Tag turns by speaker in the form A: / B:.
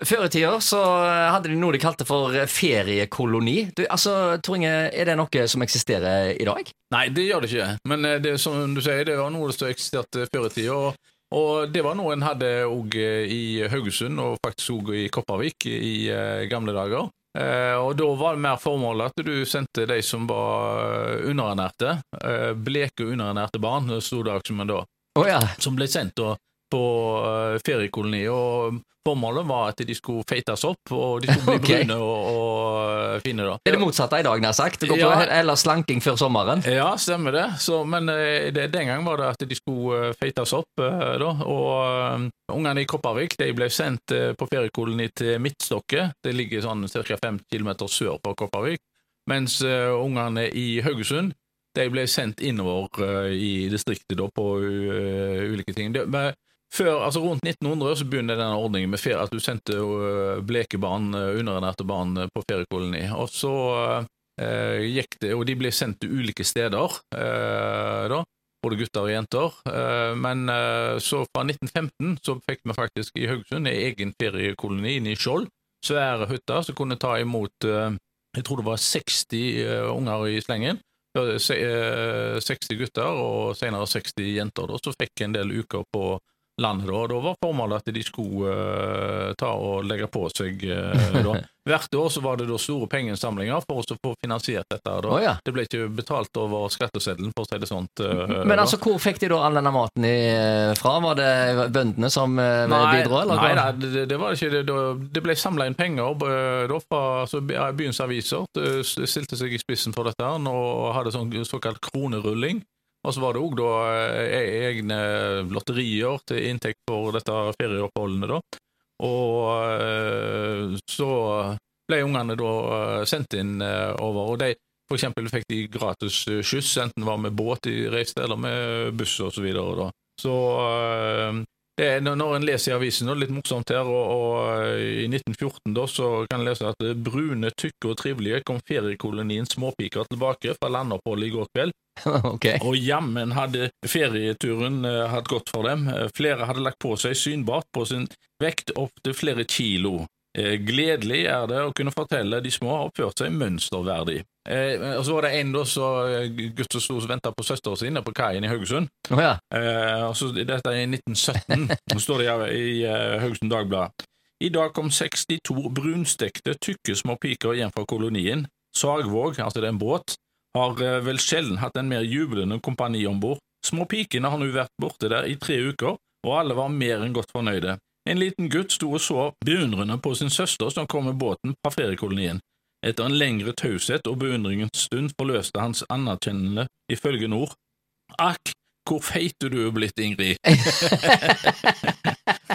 A: Før i tida så hadde de noe de kalte for feriekoloni. Du, altså, Tor Inge, er det noe som eksisterer i dag?
B: Nei, det gjør det ikke. Men eh, det, som du sier, det var noe som eksisterte før i tida. Og, og det var noe en hadde òg i Haugesund, og faktisk òg i Kopervik i eh, gamle dager. Eh, og da var det mer formålet at du sendte de som var underernærte, eh, bleke og underernærte barn, sto det som en da,
A: oh, ja.
B: som ble sendt da på eh, feriekoloni. Og formålet var at de skulle feites opp, og de skulle bli
A: okay.
B: brune og, og fine. da.
A: Det er det motsatte i dag, nær sagt. Gå på
B: Ja.
A: eller slanking før sommeren.
B: Ja, stemmer det. Så, men eh, det, den gang var det at de skulle eh, feites opp. eh, da, og eh, Ungene i Kopervik de ble sendt eh, på feriekoloni til Midtstokke. Det ligger sånn ca. 5 km sør på Kopervik. Mens eh, ungene i Haugesund de ble sendt innover uh, i distriktet da, på uh, ulike ting. De, men før, altså Rundt 1900 så begynte denne ordningen med ferie, at du sendte eh, bleke barn, eh, underernærte barn, eh, på feriekoloni. Og så eh, gikk det, og de ble sendt til ulike steder, eh, da, både gutter og jenter. Eh, men så fra 1915 så fikk vi faktisk i Haugesund en egen feriekoloni inne i Skjold. Svære hytter som kunne ta imot jeg tror det var 60 eh, unger i slengen. Eh, se- eh, 60 gutter og senere 60 jenter. Da, så fikk en del uker på landet. Da, da var formålet at de skulle uh, ta og legge på seg uh. Hvert år så var det da store pengeinnsamlinger for å få finansiert dette. Da.
A: Oh, ja.
B: Det ble ikke betalt over skatteseddelen, for å si det sånn.
A: Men altså, hvor fikk de da all denne maten i- fra? Var det bøndene som eh, bidro? Eller?
B: Nei, nei det, det var ikke det. Det- Det ble samla inn penger eh, da, fra altså, byens aviser. Det stilte seg i spissen for dette og hadde sånn såkalt kronerulling. Og så var det òg da eh, egne lotterier til inntekt for dette ferieoppholdene, da. Og eh, så ble ungene da eh, sendt inn over, og de for eksempel fikk de gratis skyss, enten det var med båt de reiste, eller med buss og så videre, da. Så er, når- en leser i avisen, og litt morsomt her, og, og i 1914 da, så kan en lese at brune, tykke og trivelige kom feriekolonien Småpiker tilbake fra landoppholdet i går kveld,
A: Okay.
B: og jammen hadde ferieturen eh, hatt godt for dem. Eh, Flere hadde lagt på seg synbart på sin vekt opptil flere kilo. Eh, Gledelig er det å kunne fortelle de små har oppført seg mønsterverdig. Eh, og så var det en da, så, eh, gutt som sto og venta på søsteren sin på kaien i Haugesund.
A: Oh, ja.
B: Eh, altså, dette er i 1917, Nå står det i, i eh, Haugesund Dagblad. I dag kom 62 brunstekte, tykke små piker hjem fra kolonien. Sagvåg, altså det er en båt, har uh, vel sjelden hatt en mer jublende kompani om bord. Små pikene har nå vært borte der i tre uker, og alle var mer enn godt fornøyde. En liten gutt sto og så beundrende på sin søster som kom med båten fra feriekolonien. Etter en lengre taushet og beundringens stund forløste hans anerkjennende ifølge nord. ord. Akk, hvor feit du er blitt, Ingrid.